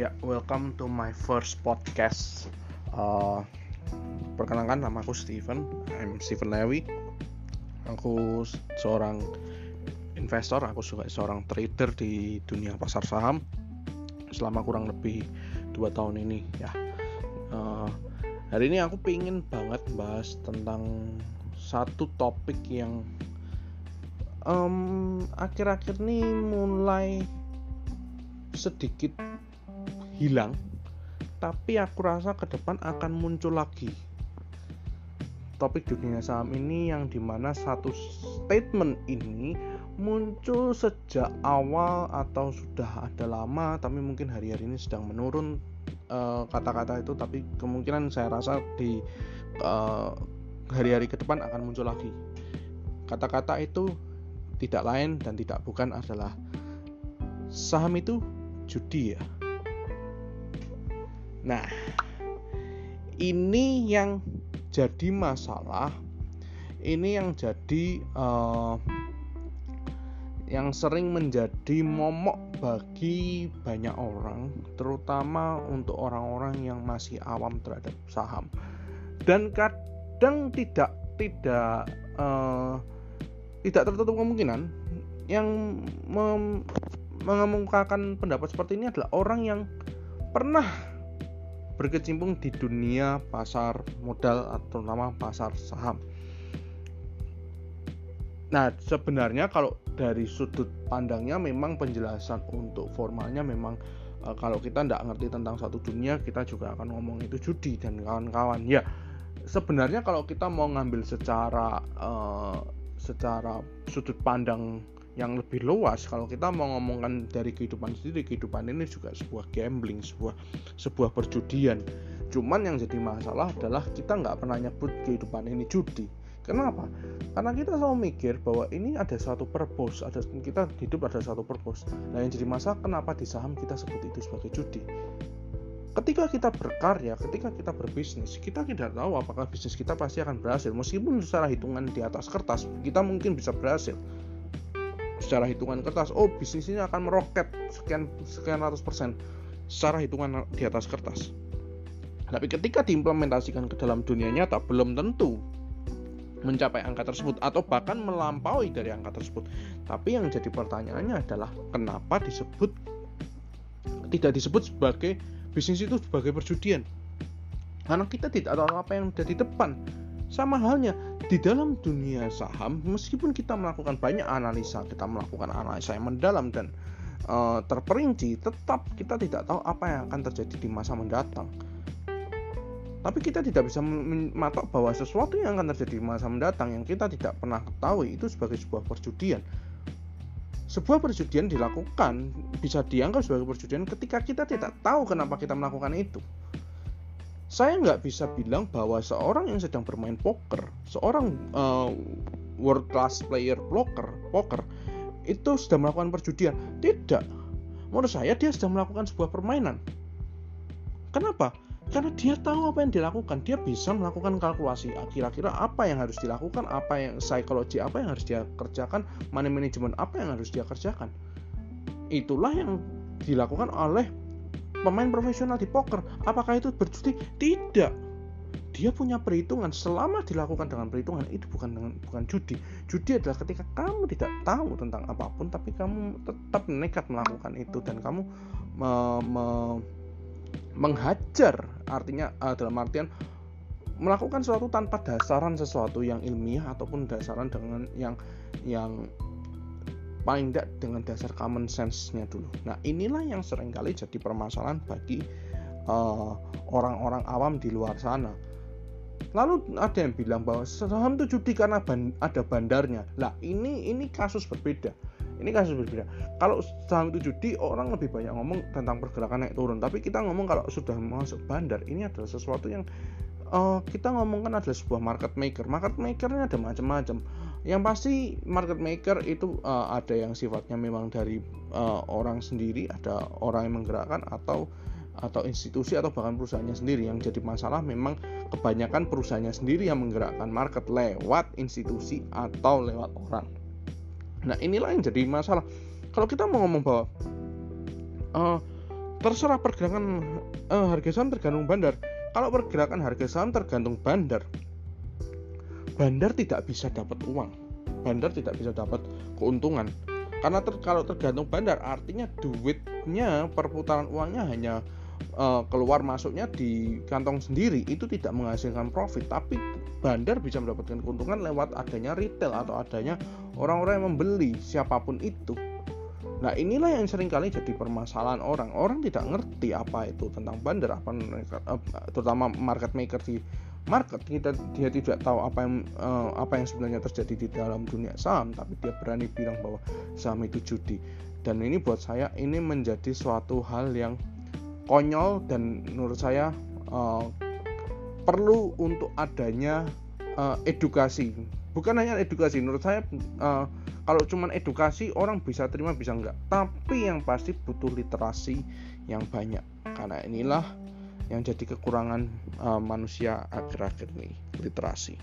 Ya, welcome to my first podcast. Uh, perkenalkan, nama aku Steven. I'm Steven Lewi. Aku seorang investor. Aku juga seorang trader di dunia pasar saham selama kurang lebih dua tahun ini. Ya, uh, hari ini aku pingin banget bahas tentang satu topik yang um, akhir-akhir ini mulai sedikit hilang tapi aku rasa ke depan akan muncul lagi. Topik dunia saham ini yang di mana satu statement ini muncul sejak awal atau sudah ada lama tapi mungkin hari-hari ini sedang menurun eh, kata-kata uh, itu tapi kemungkinan saya rasa di uh, hari-hari ke depan akan muncul lagi. Kata-kata itu tidak lain dan tidak bukan adalah saham itu judi ya Nah, ini yang jadi masalah. Ini yang jadi uh, yang sering menjadi momok bagi banyak orang, terutama untuk orang-orang yang masih awam terhadap saham. Dan kadang tidak tidak uh, tidak tertutup kemungkinan yang mengemukakan pendapat seperti ini adalah orang yang pernah berkecimpung di dunia pasar modal atau nama pasar saham. Nah, sebenarnya kalau dari sudut pandangnya memang penjelasan untuk formalnya memang e, kalau kita tidak ngerti tentang satu dunia, kita juga akan ngomong itu judi dan kawan-kawan. Ya, sebenarnya kalau kita mau ngambil secara e, secara sudut pandang yang lebih luas kalau kita mau ngomongkan dari kehidupan sendiri kehidupan ini juga sebuah gambling sebuah sebuah perjudian cuman yang jadi masalah adalah kita nggak pernah nyebut kehidupan ini judi Kenapa? Karena kita selalu mikir bahwa ini ada satu purpose, ada kita hidup ada satu purpose. Nah yang jadi masalah kenapa di saham kita sebut itu sebagai judi? Ketika kita berkarya, ketika kita berbisnis, kita tidak tahu apakah bisnis kita pasti akan berhasil. Meskipun secara hitungan di atas kertas kita mungkin bisa berhasil, secara hitungan kertas oh bisnis ini akan meroket sekian sekian ratus persen secara hitungan di atas kertas. Tapi ketika diimplementasikan ke dalam dunia nyata belum tentu mencapai angka tersebut atau bahkan melampaui dari angka tersebut. Tapi yang jadi pertanyaannya adalah kenapa disebut tidak disebut sebagai bisnis itu sebagai perjudian? Karena kita tidak tahu apa yang ada di depan. Sama halnya di dalam dunia saham, meskipun kita melakukan banyak analisa, kita melakukan analisa yang mendalam dan uh, terperinci, tetap kita tidak tahu apa yang akan terjadi di masa mendatang. Tapi kita tidak bisa mematok bahwa sesuatu yang akan terjadi di masa mendatang yang kita tidak pernah ketahui itu sebagai sebuah perjudian. Sebuah perjudian dilakukan bisa dianggap sebagai perjudian ketika kita tidak tahu kenapa kita melakukan itu saya nggak bisa bilang bahwa seorang yang sedang bermain poker, seorang uh, world class player poker, poker itu sudah melakukan perjudian. Tidak. Menurut saya dia sudah melakukan sebuah permainan. Kenapa? Karena dia tahu apa yang dilakukan, dia bisa melakukan kalkulasi ah, kira-kira apa yang harus dilakukan, apa yang psikologi apa yang harus dia kerjakan, money management apa yang harus dia kerjakan. Itulah yang dilakukan oleh pemain profesional di poker. Apakah itu berjudi? Tidak. Dia punya perhitungan. Selama dilakukan dengan perhitungan itu bukan dengan bukan judi. Judi adalah ketika kamu tidak tahu tentang apa pun tapi kamu tetap nekat melakukan itu dan kamu me, me, menghajar artinya uh, dalam artian melakukan sesuatu tanpa dasaran sesuatu yang ilmiah ataupun dasaran dengan yang yang paling tidak dengan dasar common sense-nya dulu. Nah, inilah yang sering kali jadi permasalahan bagi eh, orang-orang uh, awam di luar sana. Lalu ada yang bilang bahwa saham itu judi karena ban ada bandarnya. Lah, ini ini kasus berbeda. Ini kasus berbeda. Kalau saham itu judi, orang lebih banyak ngomong tentang pergerakan naik turun. Tapi kita ngomong kalau sudah masuk bandar, ini adalah sesuatu yang uh, kita ngomongkan adalah sebuah market maker. Market makernya ada macam-macam yang pasti market maker itu uh, ada yang sifatnya memang dari uh, orang sendiri ada orang yang menggerakkan atau atau institusi atau bahkan perusahaannya sendiri. Yang jadi masalah memang kebanyakan perusahaannya sendiri yang menggerakkan market lewat institusi atau lewat orang. Nah inilah yang jadi masalah. Kalau kita mau ngomong bahwa uh, terserah pergerakan uh, harga saham tergantung bandar. Kalau pergerakan harga saham tergantung bandar bandar tidak bisa dapat uang. Bandar tidak bisa dapat keuntungan. Karena ter, kalau tergantung bandar artinya duitnya perputaran uangnya hanya uh, keluar masuknya di kantong sendiri itu tidak menghasilkan profit. Tapi bandar bisa mendapatkan keuntungan lewat adanya retail atau adanya orang-orang yang membeli siapa pun itu. Nah inilah yang sering kali jadi permasalahan orang. Orang tidak ngerti apa itu tentang bandar, apa eh, terutama market maker di market kita dia tidak tahu apa yang uh, apa yang sebenarnya terjadi di dalam dunia saham, tapi dia berani bilang bahwa saham itu judi. Dan ini buat saya ini menjadi suatu hal yang konyol dan menurut saya uh, perlu untuk adanya uh, edukasi. Bukan hanya edukasi, menurut saya uh, kalau cuma edukasi orang bisa terima bisa enggak tapi yang pasti butuh literasi yang banyak karena inilah yang jadi kekurangan uh, manusia akhir-akhir ini literasi